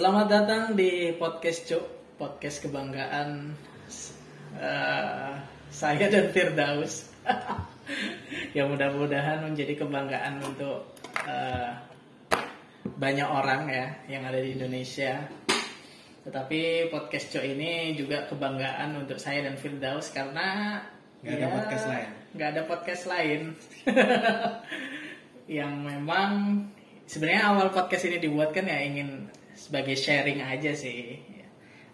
Selamat datang di podcast Cuk, podcast kebanggaan eh, saya dan Firdaus. yang mudah-mudahan menjadi kebanggaan untuk eh, banyak orang ya yang ada di Indonesia. Tetapi podcast Cuk ini juga kebanggaan untuk saya dan Firdaus karena Nggak ada podcast lain. Nggak ada podcast lain. yang memang sebenarnya awal podcast ini dibuat kan ya ingin sebagai sharing aja sih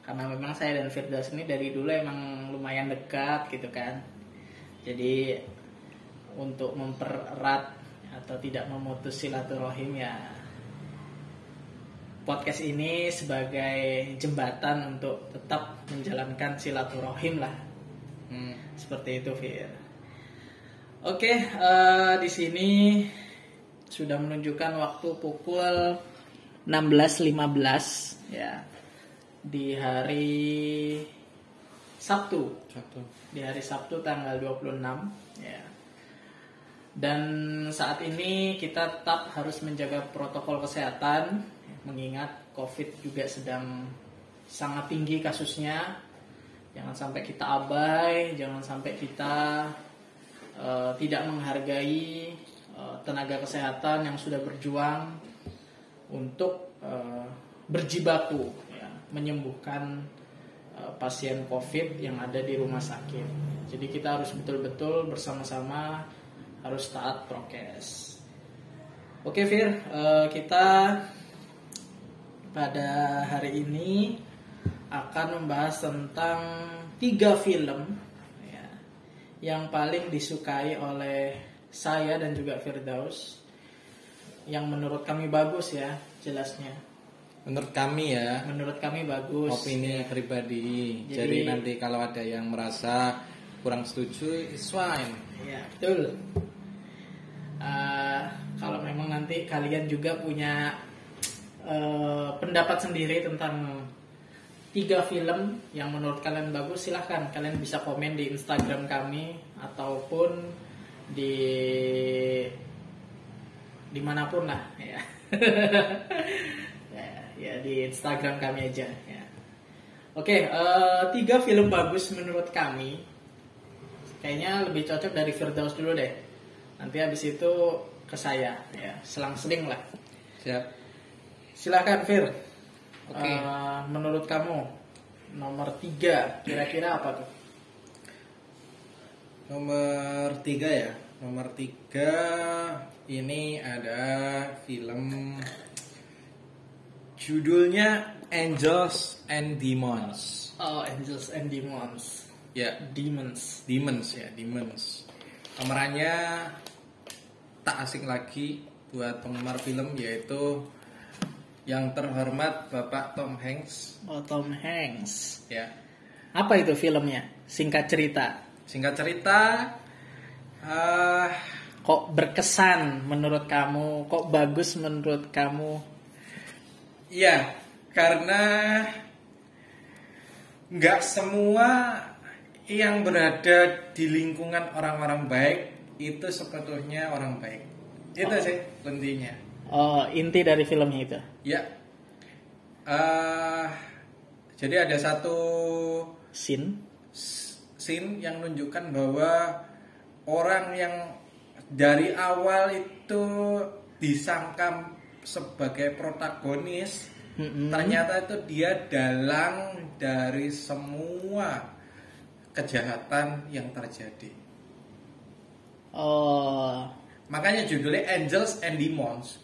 karena memang saya dan Firdaus ini dari dulu emang lumayan dekat gitu kan jadi untuk mempererat atau tidak memutus silaturahim ya podcast ini sebagai jembatan untuk tetap menjalankan silaturahim lah Hmm. seperti itu Fir. Oke, eh, di sini sudah menunjukkan waktu pukul 16.15 ya di hari Sabtu Satu. di hari Sabtu tanggal 26 ya. Dan saat ini kita tetap harus menjaga protokol kesehatan mengingat Covid juga sedang sangat tinggi kasusnya. Jangan sampai kita abai, jangan sampai kita eh, tidak menghargai eh, tenaga kesehatan yang sudah berjuang untuk eh, berjibaku ya, menyembuhkan eh, pasien COVID yang ada di rumah sakit. Jadi kita harus betul-betul bersama-sama harus taat prokes. Oke Fir, eh, kita pada hari ini akan membahas tentang tiga film ya, yang paling disukai oleh saya dan juga Firdaus yang menurut kami bagus ya jelasnya Menurut kami ya, menurut kami bagus opini pribadi. Jadi- Jadi, nanti kalau ada yang merasa kurang setuju, it's fine. ya betul Eh, kalau memang nanti kalian juga punya eh, pendapat sendiri tentang tiga film yang menurut kalian bagus silahkan kalian bisa komen di Instagram kami ataupun di di mana pun lah ya ya, ya di Instagram kami aja ya oke eh, tiga film bagus menurut kami kayaknya lebih cocok dari Firdaus dulu deh nanti habis itu ke saya ya selang-seling lah Siap. Silakan Fir. Oke. Eh, menurut kamu nomor tiga kira-kira apa tuh? Nomor tiga ya. Nomor tiga ini ada film judulnya Angels and Demons. Oh, Angels and Demons. Ya, Demons. Demons ya, Demons. Pemerannya tak asing lagi buat penggemar film yaitu yang terhormat Bapak Tom Hanks Oh, Tom Hanks. ya. Apa itu filmnya? Singkat cerita. Singkat cerita eh Kok berkesan menurut kamu? Kok bagus menurut kamu? ya karena nggak semua yang berada di lingkungan orang-orang baik itu sebetulnya orang baik. Itu Oh. sih intinya. Oh, inti dari filmnya itu. Ya. eh jadi ada satu Sin. scene yang menunjukkan bahwa orang yang dari awal itu disangka sebagai protagonis Mm-mm. ternyata itu dia dalang dari semua kejahatan yang terjadi. Oh, Makanya judulnya Angels and Demons.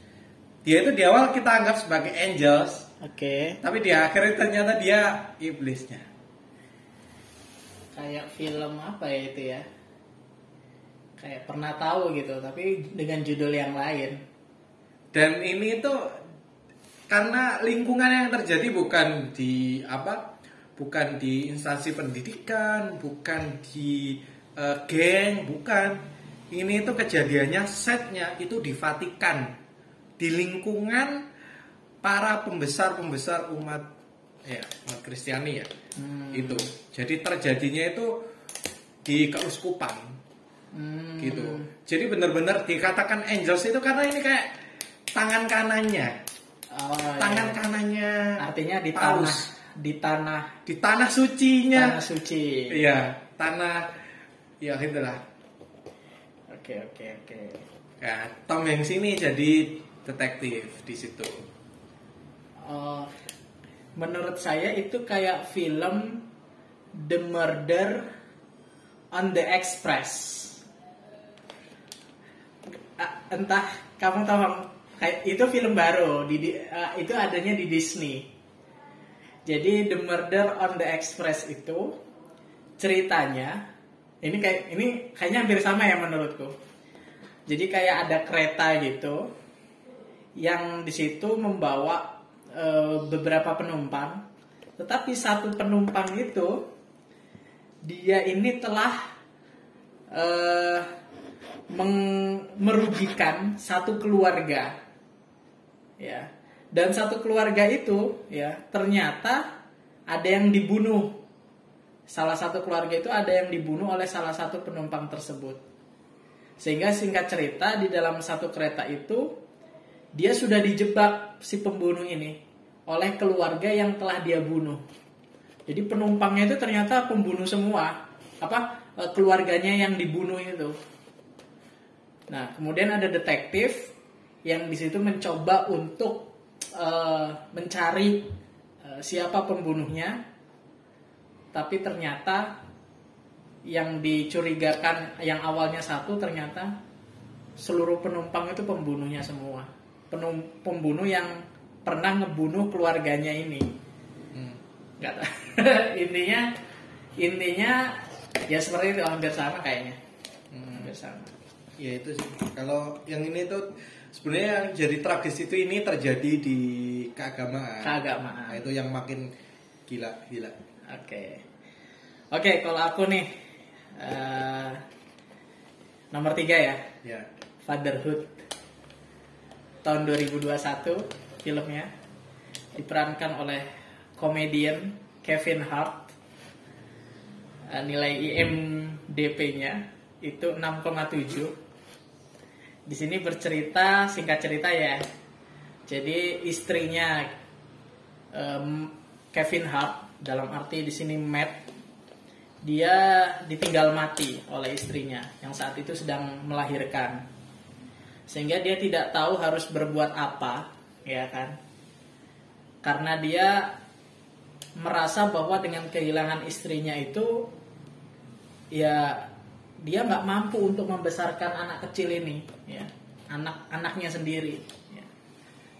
Dia itu di awal kita anggap sebagai angels, oke. tapi di akhir ternyata dia iblisnya. Kayak film apa ya itu ya? Kayak pernah tahu gitu, tapi dengan judul yang lain. Dan ini tuh karena lingkungan yang terjadi bukan di apa? Bukan di instansi pendidikan, bukan di eh, geng, bukan. Ini tuh kejadiannya setnya itu di Vatikan, di lingkungan para pembesar-pembesar umat ya umat Kristiani ya Hmm. itu. Jadi terjadinya itu di keuskupan Hmm. gitu. Jadi benar-benar dikatakan angels itu karena ini kayak tangan kanannya Oh, iya. tangan kanannya Artinya di Paus. tanah di tanah di tanah sucinya. tanah suci. Iya, tanah ya itulah. Oke oke oke. Ya, Tom Hanks ini jadi detektif di situ. Oh, menurut saya itu kayak film The Murder on the Express. Ah, Entah kamu tahu kayak itu film baru di, ah, itu adanya di Disney. Jadi The Murder on the Express itu ceritanya ini kayak ini kayaknya hampir sama ya menurutku. Jadi kayak ada kereta gitu yang di situ membawa eh, beberapa penumpang, tetapi satu penumpang itu dia ini telah meng- merugikan satu keluarga, ya. Dan satu keluarga itu, ya, ternyata ada yang dibunuh. Salah satu keluarga itu ada yang dibunuh oleh salah satu penumpang tersebut. Sehingga singkat cerita di dalam satu kereta itu dia sudah dijebak si pembunuh ini oleh keluarga yang telah dia bunuh. Jadi penumpangnya itu ternyata pembunuh semua. Apa eh, keluarganya yang dibunuh itu. Nah, kemudian ada detektif yang di situ mencoba untuk eh, mencari eh, siapa pembunuhnya. Tapi ternyata yang dicurigakan yang awalnya satu ternyata seluruh penumpang itu pembunuhnya semua. Penum- pembunuh yang pernah ngebunuh keluarganya ini. Hmm. Tahu. intinya intinya ya seperti itu hampir sama kayaknya. Hmm. Hampir sama. Ya itu sih. Kalau yang ini tuh sebenarnya yang jadi tragis itu ini terjadi di keagamaan. Keagamaan. Nah, itu yang makin gila gila. Oke. Oke, kalau aku nih eh, nomor tiga ya, Ya. Fatherhood tahun 2021 filmnya diperankan oleh komedian Kevin Hart. Eh, nilai IMDb-nya itu 6,7. Di sini bercerita singkat cerita ya. Jadi istrinya em, Kevin Hart dalam arti di sini Matt dia ditinggal mati oleh istrinya yang saat itu sedang melahirkan sehingga dia tidak tahu harus berbuat apa ya kan karena dia merasa bahwa dengan kehilangan istrinya itu ya dia nggak mampu untuk membesarkan anak kecil ini ya anak anaknya sendiri ya.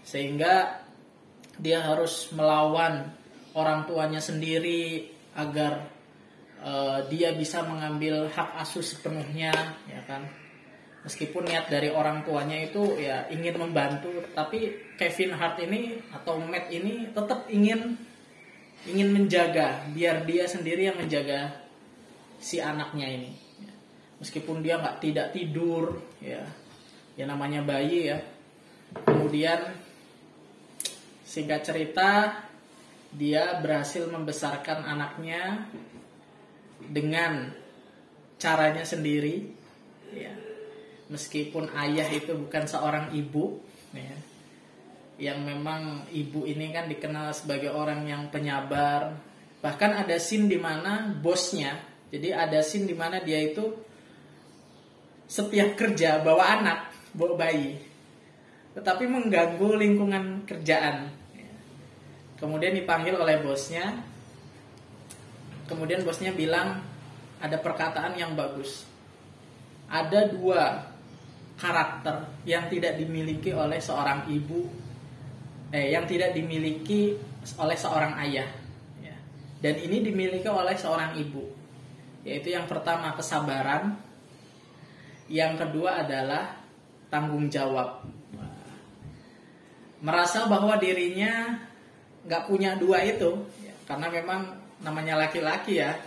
sehingga dia harus melawan orang tuanya sendiri agar eh, dia bisa mengambil hak asuh sepenuhnya ya kan meskipun niat dari orang tuanya itu ya ingin membantu tapi Kevin Hart ini atau Matt ini tetap ingin ingin menjaga biar dia sendiri yang menjaga si anaknya ini. Meskipun dia nggak tidak tidur ya. Ya namanya bayi ya. Kemudian singkat cerita dia berhasil membesarkan anaknya dengan caranya sendiri ya. Meskipun ayah itu bukan seorang ibu ya. Yang memang ibu ini kan dikenal sebagai orang yang penyabar. Bahkan ada scene di mana bosnya jadi ada scene di mana dia itu setiap kerja bawa anak bawa bayi. Tetapi mengganggu lingkungan kerjaan. Kemudian dipanggil oleh bosnya. Kemudian bosnya bilang ada perkataan yang bagus. Ada dua karakter yang tidak dimiliki oleh seorang ibu eh yang tidak dimiliki oleh seorang ayah. Ya. dan ini dimiliki oleh seorang ibu yaitu yang pertama kesabaran yang kedua adalah tanggung jawab. Merasa bahwa dirinya nggak punya dua itu karena memang namanya laki-laki ya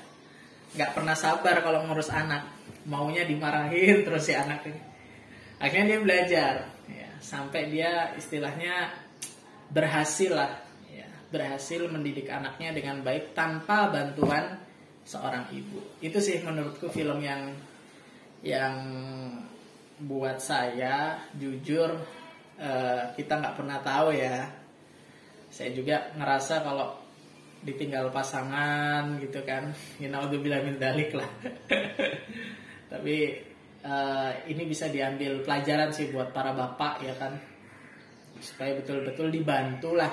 nggak pernah sabar kalau ngurus anak. Maunya dimarahin terus si anak ini. Akhirnya dia belajar ya, sampai dia istilahnya berhasil lah ya, berhasil mendidik anaknya dengan baik tanpa bantuan seorang ibu. Itu sih menurutku film yang yang buat saya jujur eh, kita nggak pernah tahu ya. Saya juga ngerasa kalau ditinggal pasangan gitu kan ya naudzubillah min dalik lah. Tapi eh, ini bisa diambil pelajaran sih buat para bapak ya kan. Supaya betul-betul dibantu lah.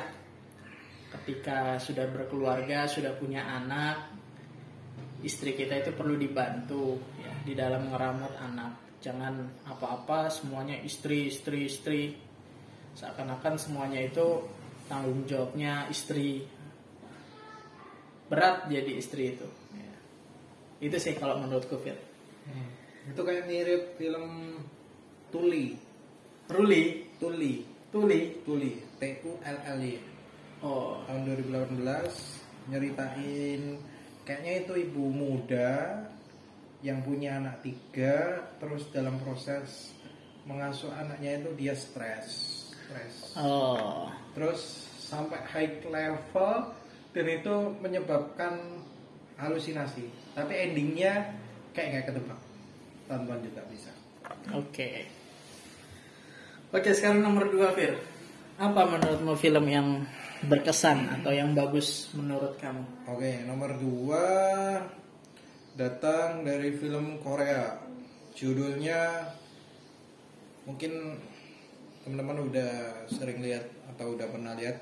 Ketika sudah berkeluarga sudah punya anak istri kita itu perlu dibantu di dalam ngeramut anak jangan apa-apa semuanya istri istri istri seakan-akan semuanya itu tanggung jawabnya istri berat jadi istri itu ya. itu sih kalau menurutku Fir Itu kayak mirip film Tuli. Ruli Tuli. Tuli Tuli. T U L L Y. oh Tahun 2018 nyeritain kayaknya itu ibu muda yang punya anak tiga terus dalam proses mengasuh anaknya itu dia stres stres. Oh. Terus sampai high level dan itu menyebabkan halusinasi. Tapi endingnya kayak nggak ketebak. Tonton juga bisa. Oke. Oke sekarang nomor dua Fir. Apa menurutmu film yang berkesan atau yang bagus menurut kamu? Oke nomor dua datang dari film Korea. Judulnya mungkin teman-teman udah sering lihat atau udah pernah lihat.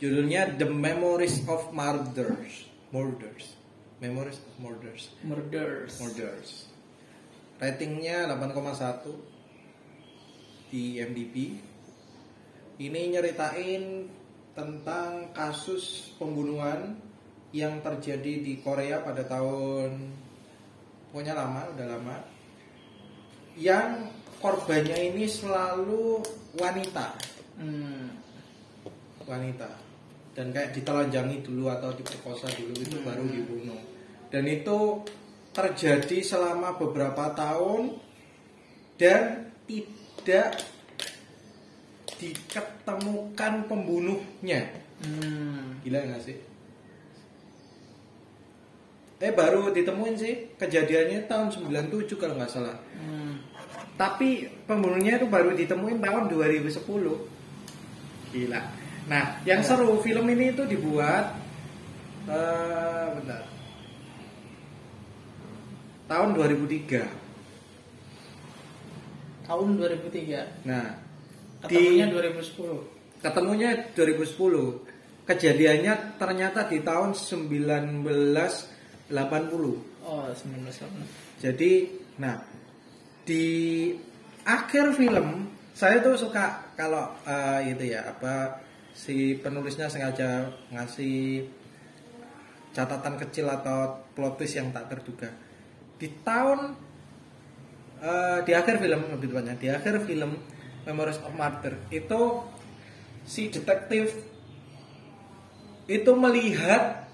Judulnya The Memories of Murders. Murders. Memories of Murders. Murders. Murders. Ratingnya 8,1 di MDB. Ini nyeritain tentang kasus pembunuhan yang terjadi di Korea pada tahun pokoknya lama, udah lama. Yang korbannya ini selalu wanita, hmm. wanita. Dan kayak ditelanjangi dulu atau diperkosa dulu itu baru dibunuh. Dan itu terjadi selama beberapa tahun dan tidak diketemukan pembunuhnya. Hmm. Gila nggak sih? Eh baru ditemuin sih kejadiannya tahun 97 kalau nggak salah. Hmm. Tapi pembunuhnya itu baru ditemuin tahun 2010. Gila. Nah, yang seru film ini itu dibuat eh bentar. Tahun 2003. tahun 2003 Nah, ketemunya di 2010 ketemunya 2010. Kejadiannya ternyata di tahun 1980. oh 19 Jadi, nah di akhir film saya tuh suka kalau eh, itu ya apa si penulisnya sengaja ngasih catatan kecil atau plot twist yang tak terduga. Di tahun eh, di akhir film lebih tepatnya di akhir film Memories of Murder itu si detektif itu melihat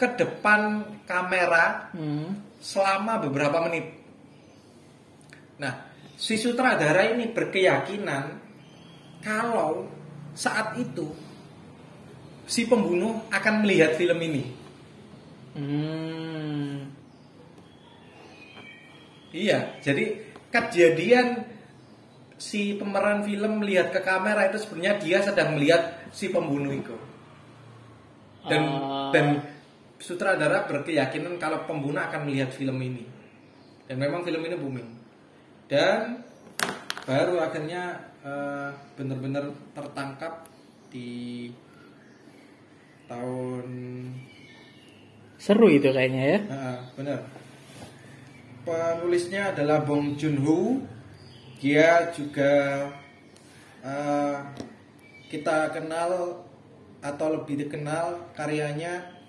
ke depan kamera hmm. selama beberapa menit. Nah, si sutradara ini berkeyakinan kalau saat itu si pembunuh akan melihat film ini. Hmm. Iya, jadi kejadian si pemeran film melihat ke kamera itu sebenarnya dia sedang melihat si pembunuh itu. Dan Ah. dan sutradara berkeyakinan kalau pembunuh akan melihat film ini. Dan memang film ini booming. Dan baru akhirnya eh, benar-benar tertangkap di tahun seru itu kayaknya ya Nah, benar. Penulisnya adalah Bong Joon Ho. Dia juga eh, kita kenal atau lebih dikenal karyanya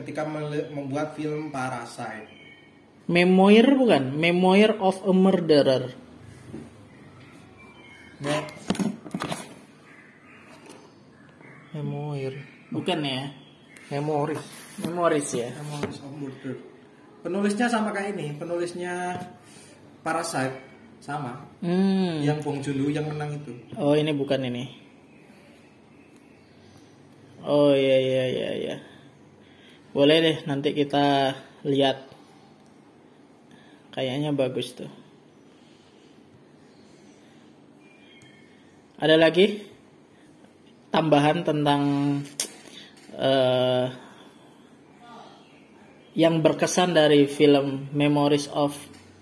ketika membuat film Parasite. Memoir bukan Memoir of a Murderer Nah, Memoir bukan ya Memories. Memories ya Memories of Murder. Penulisnya sama kayak ini, penulisnya Parasite sama. hmm. Yang Bong Joon yang menang itu. Oh ini bukan ini. Oh iya iya iya iya. Boleh deh nanti kita lihat. Kayaknya bagus tuh. Ada lagi? tambahan tentang eh, yang berkesan dari film Memories of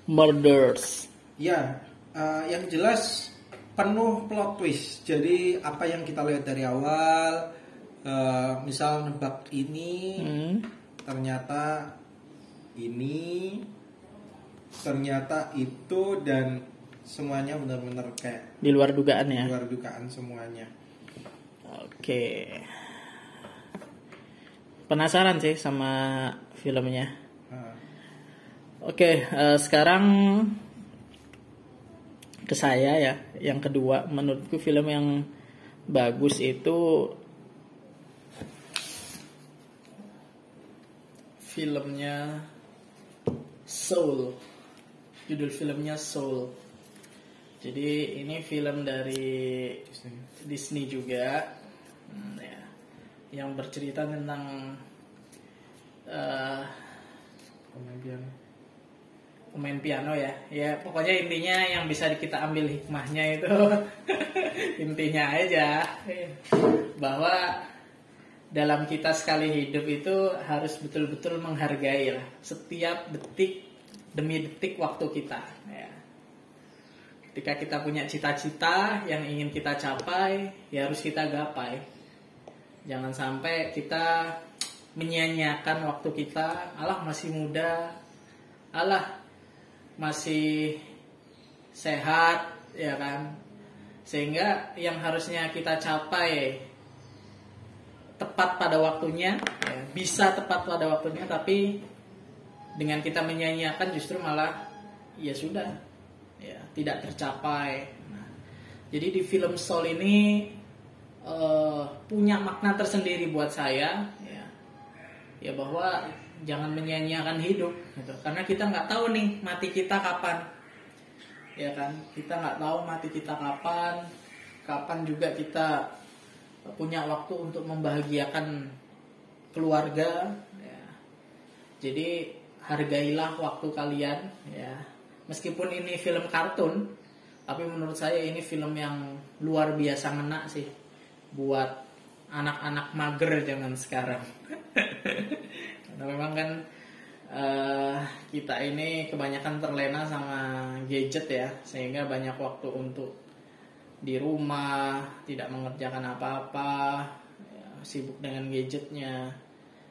Murders. Ya, eh, yang jelas penuh plot twist. Jadi apa yang kita lihat dari awal, eh, misal nebak ini, Hmm. ternyata ini, ternyata itu dan semuanya benar-benar kayak Di luar dugaan ya. luar dugaan semuanya. Oke. Penasaran sih sama filmnya. Oke, eh, sekarang ke saya ya. Yang kedua, menurutku film yang bagus itu filmnya Soul. Judul filmnya Soul. Jadi ini film dari Disney juga, Hmm, ya. yang bercerita tentang eh, kemudian pemain piano ya ya pokoknya intinya yang bisa kita ambil hikmahnya itu intinya aja bahwa dalam kita sekali hidup itu harus betul-betul menghargai lah setiap detik demi detik waktu kita ya. ketika kita punya cita-cita yang ingin kita capai ya harus kita gapai. Jangan sampai kita menyia-nyiakan waktu kita Allah masih muda. Allah masih sehat ya kan. Sehingga yang harusnya kita capai tepat pada waktunya ya, bisa tepat pada waktunya tapi dengan kita menyia-nyiakan justru malah ya sudah ya tidak tercapai. Nah, jadi di film Soul ini eh, punya makna tersendiri buat saya ya. Ya bahwa jangan menyia-nyiakan hidup gitu. karena kita nggak tahu nih mati kita kapan. Ya kan? Kita nggak tahu mati kita kapan kapan juga kita punya waktu untuk membahagiakan keluarga ya. jadi hargailah waktu kalian ya. Meskipun ini film kartun tapi menurut saya ini film yang luar biasa ngena sih. Buat anak-anak mager zaman sekarang. Karena memang kan eh, kita ini kebanyakan terlena sama gadget ya sehingga banyak waktu untuk di rumah tidak mengerjakan apa-apa ya, sibuk dengan gadgetnya.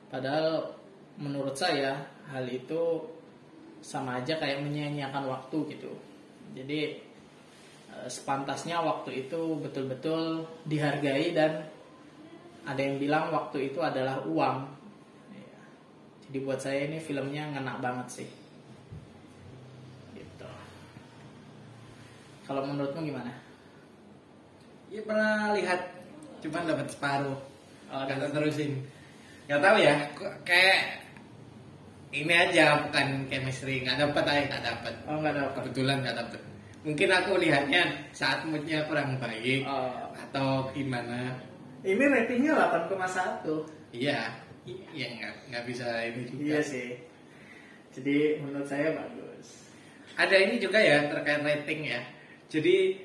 Padahal menurut saya hal itu sama aja kayak menyia-nyiakan waktu gitu. Jadi eh, sepantasnya waktu itu betul-betul dihargai dan ada yang bilang waktu itu adalah uang. Ya. jadi buat saya ini filmnya ngena banget sih. Gitu. Kalau menurutmu gimana Iya pernah lihat, cuman dapat separuh. Oh, dapat terusin. Gak tahu ya, kayak ini aja bukan chemistry, nggak dapat aja nggak dapat. oh nggak ada Kebetulan nggak dapat. Mungkin aku lihatnya saat moodnya kurang baik oh. atau gimana. ini ratingnya 8,1 Iya, iya nggak nggak bisa ini juga. iya sih jadi menurut saya bagus Ada ini juga ya terkait rating ya. Jadi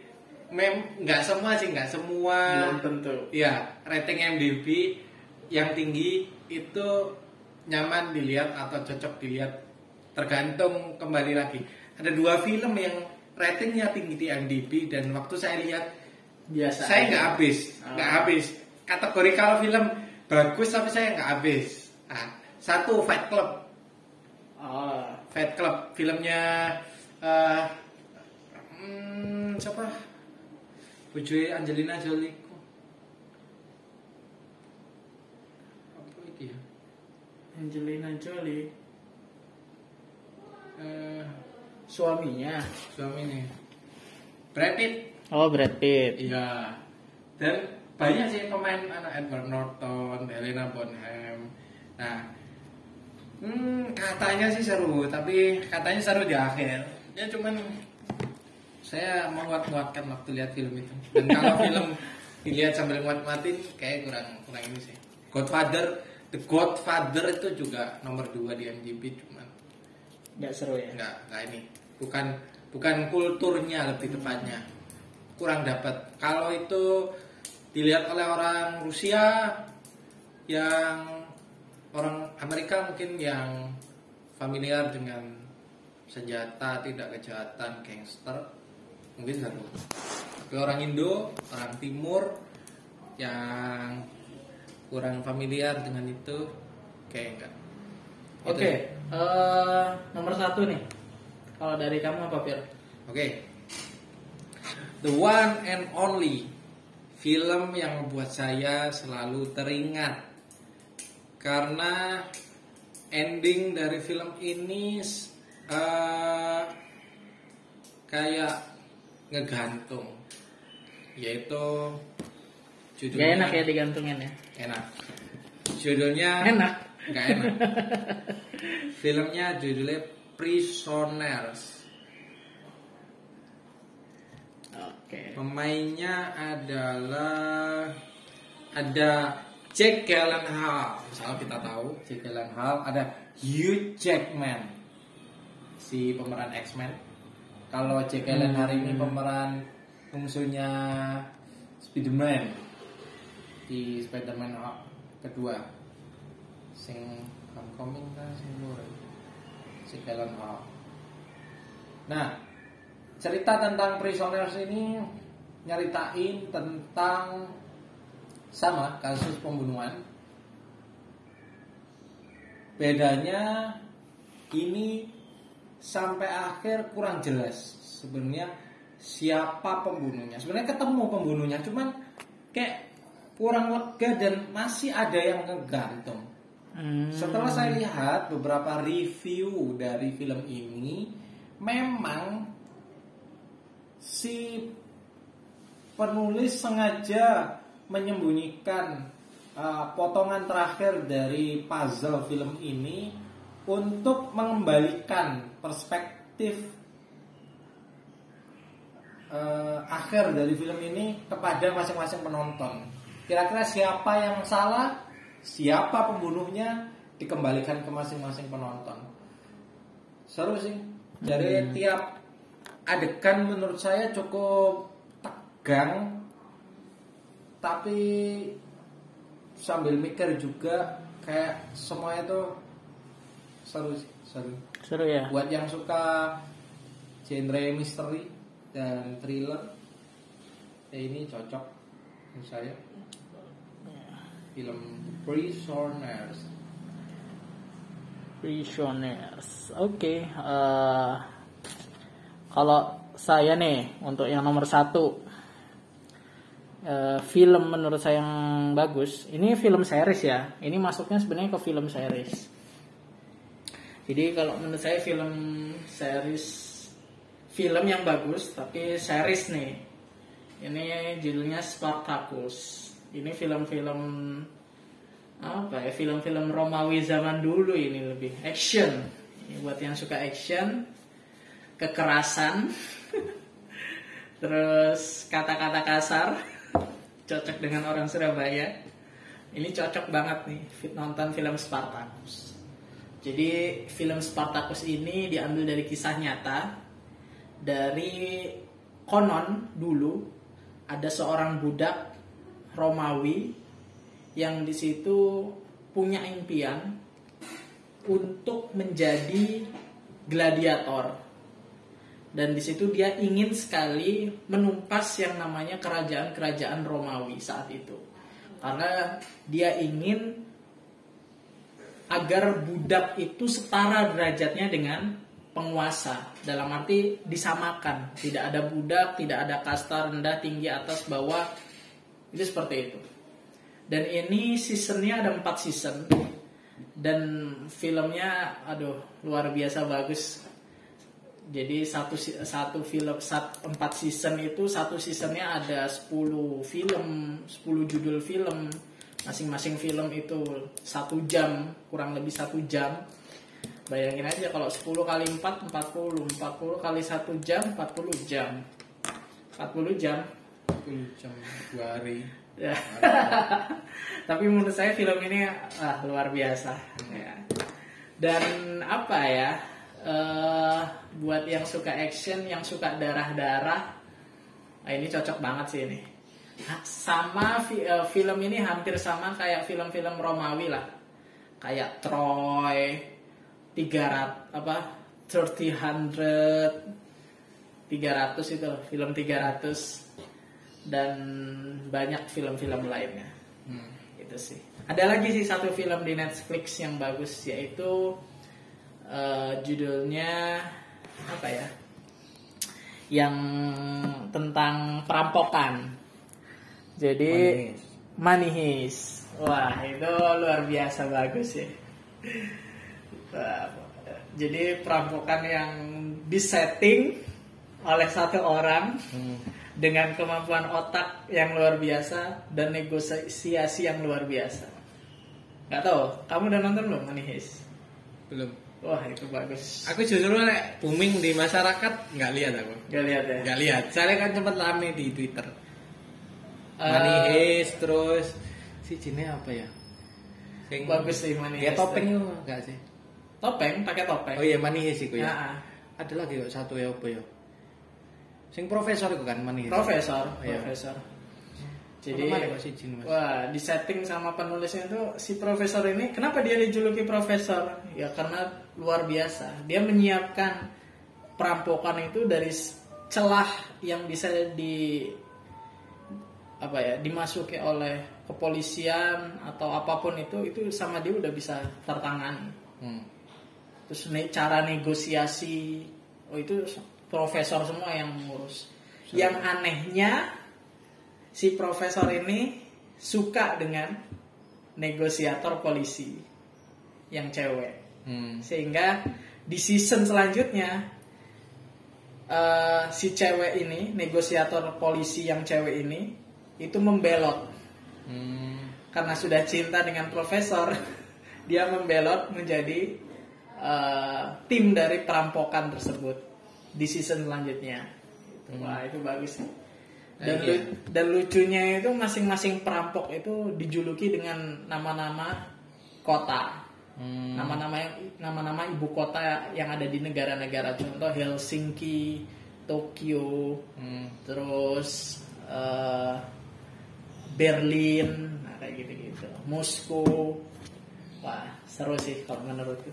mem nggak semua sih nggak semua belum tentu Iya, rating MDB yang tinggi itu nyaman dilihat atau cocok dilihat tergantung kembali lagi. Ada dua film yang ratingnya tinggi di MDB dan waktu saya lihat biasa saya nggak habis, Oh. nggak habis. Kategori kalau film bagus tapi saya nggak habis. Nah, satu Fight Club, oh Fight Club filmnya eh hmm, siapa? Bujui Angelina Jolie. kok. Apa itu ya? Angelina Jolie Eh, suaminya suaminya Brad Pitt. oh Brad Pitt Iya. Dan banyak sih pemain anak Edward Norton, Helena Bonham. Nah, hmm, katanya sih seru, tapi katanya seru di akhir. Ya cuman saya menguat-nguatkan waktu lihat film itu. Dan kalau film dilihat sambil nguat-nguatin, kayak kurang kurang ini sih. Godfather, The Godfather itu juga nomor 2 di MDB, cuman nggak seru ya? Nggak nggak ini. Bukan bukan kulturnya lebih tepatnya. Kurang dapat. Kalau itu dilihat oleh orang Rusia yang orang Amerika mungkin yang familiar dengan senjata tidak kejahatan gangster mungkin satu tapi orang Indo orang Timur yang kurang familiar dengan itu kayak enggak Oke, Itu ya. eh, nomor satu nih. Kalau dari kamu apa, Fir? Oke. The one and only film yang membuat saya selalu teringat karena ending dari film ini eh, kayak ngegantung yaitu Gak judulnya enak ya digantungin ya. enak judulnya Enak. nggak enak filmnya judulnya Prisoners Oke. Pemainnya adalah ada Jack Gyllenhaal. Misalnya kita tahu Jack Gyllenhaal, ada Hugh Jackman si pemeran X-Men. Kalau Jack Gyllenhaal ini pemeran musuhnya Spider-Man di Spider-Man kedua. Sing Homecoming kan sing loro. Jack Gyllenhaal. Nah, cerita tentang Prisoners ini nyeritain tentang sama kasus pembunuhan. Bedanya ini sampai akhir kurang jelas sebenarnya siapa pembunuhnya. Sebenarnya ketemu pembunuhnya, cuman kayak kurang lega dan masih ada yang ngegantung. Hmm. Setelah saya lihat beberapa review dari film ini, memang si penulis sengaja menyembunyikan uh, potongan terakhir dari puzzle film ini untuk mengembalikan perspektif uh, akhir dari film ini kepada masing-masing penonton. Kira-kira siapa yang salah, siapa pembunuhnya dikembalikan ke masing-masing penonton. Seru sih. Dari tiap adegan menurut saya cukup tegang tapi sambil mikir juga kayak semuanya tuh seru sih, seru. Seru ya. Buat yang suka genre misteri dan thriller, ya ini cocok menurut saya. Film Prisoners. Prisoners. Oke. eh, kalau saya nih untuk yang nomor satu eh, film menurut saya yang bagus. Ini film series ya. Ini masuknya sebenarnya ke film series. Jadi kalau menurut saya film series film yang bagus tapi series nih. Ini judulnya Spartacus. Ini film-film apa ya film-film Romawi zaman dulu ini lebih action. Ini buat yang suka action, kekerasan, terus kata-kata kasar, cocok dengan orang Surabaya. Ini cocok banget nih nonton film Spartacus. Jadi film Spartacus ini diambil dari kisah nyata dari konon dulu ada seorang budak Romawi yang di situ punya impian untuk menjadi gladiator. Dan di situ dia ingin sekali menumpas yang namanya kerajaan-kerajaan Romawi saat itu. Karena dia ingin agar budak itu setara derajatnya dengan penguasa. Dalam arti disamakan. Tidak ada budak tidak ada kasta rendah tinggi atas bawah. Itu seperti itu. Dan ini seasonnya ada 4 season. Dan filmnya aduh luar biasa bagus. Jadi satu satu film sat, empat season itu satu seasonnya ada 10 film 10 judul film masing-masing film itu satu jam kurang lebih satu jam bayangin aja kalau 10 kali 4 40 40 kali satu jam 40 jam 40 jam 10 jam dua hari. Ya. Tapi menurut saya film ini ah, luar biasa. Ya. Dan apa ya? eh, buat yang suka action, yang suka darah-darah, nah ini cocok banget sih ini. Sama eh, film ini hampir sama kayak film-film Romawi lah. Kayak Troy 300 apa 30 300 itu film 300 dan banyak film-film lainnya. Hmm. itu sih. Ada lagi sih satu film di Netflix yang bagus yaitu eh, judulnya apa ya yang tentang perampokan jadi Money Heist wah itu luar biasa bagus ya jadi perampokan yang disetting oleh satu orang Hmm. dengan kemampuan otak yang luar biasa dan negosiasi yang luar biasa. Gak tahu, kamu udah nonton belum Money Heist? Belum. Wah itu bagus. Aku justru nek booming di masyarakat nggak lihat aku. Gak lihat ya? Nggak lihat. Saya kan sempat rame di Twitter. Eh, Money Heist terus si Cine apa ya? Sing- Bagus sih Money Ya topeng itu enggak sih? Topeng, pakai topeng. Oh iya Money Heist itu ya. Nah, Ada lagi kok satu ya apa ya? Sing profesor itu kan Money Heist. profesor, Oh, iya. profesor. Jadi kok si Jin Mas? Wah, di setting sama penulisnya itu si profesor ini kenapa dia dijuluki profesor? Ya karena luar biasa. Dia menyiapkan perampokan itu dari celah yang bisa di apa ya dimasuki oleh kepolisian atau apa pun itu itu sama dia udah bisa tertangani. Hmm. Terus ne- cara negosiasi, oh itu profesor semua yang ngurus. Yang anehnya si profesor ini suka dengan negosiator polisi yang cewek, Hmm. sehingga di season selanjutnya eh, si cewek ini, negosiator polisi yang cewek ini itu membelot Hmm. karena sudah cinta dengan profesor, dia membelot menjadi eh, tim dari perampokan tersebut di season selanjutnya. Gitu. Wah itu bagus sih. Dan, Nah, iya. lu- dan lucunya itu masing-masing perampok itu dijuluki dengan nama-nama kota, Hmm. nama-nama yang nama-nama ibu kota yang ada di negara-negara contoh Helsinki, Tokyo, Hmm. terus eh, Berlin, nah, kayak gitu-gitu, Moskow, wah seru sih kalau menurutku.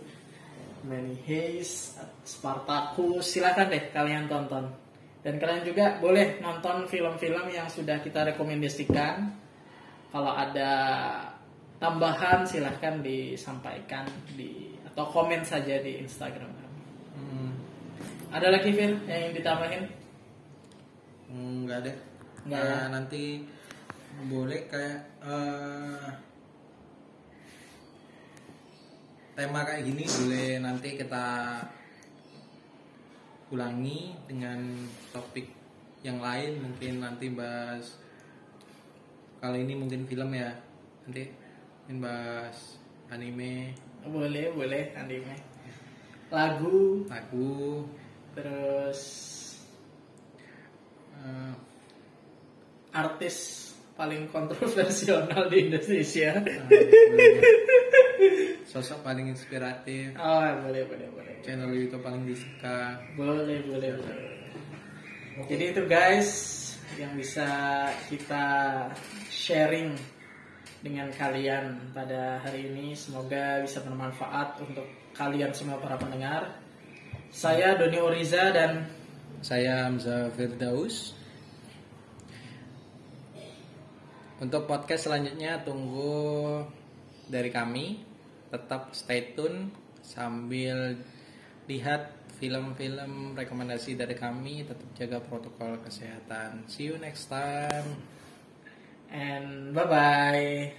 Many Heist, Spartacus, silakan deh kalian tonton. Dan kalian juga boleh nonton film-film yang sudah kita rekomendasikan. Kalau ada tambahan silahkan disampaikan di atau komen saja di Instagram kami. Hmm. Ada lagi Phil yang ingin ditambahin? Hmm, nggak ada. Nggak Nah, ya? nanti boleh kayak eh, tema kayak gini boleh nanti kita ulangi dengan topik yang lain mungkin nanti bahas kali ini mungkin film ya nanti mungkin bahas anime. Boleh, boleh anime. Lagu, lagu. Terus eh, artis paling kontroversial di Indonesia. sosok paling inspiratif Oh, boleh, boleh, boleh. channel YouTube paling disuka Boleh, boleh, boleh. Jadi itu guys yang bisa kita sharing dengan kalian pada hari ini. Semoga bisa bermanfaat untuk kalian semua para pendengar. Saya Doni Oriza dan Saya Hamzah Firdaus. Untuk podcast selanjutnya tunggu dari kami. Tetap stay tune sambil lihat film-film rekomendasi dari kami. Tetap jaga protokol kesehatan. See you next time. And bye-bye.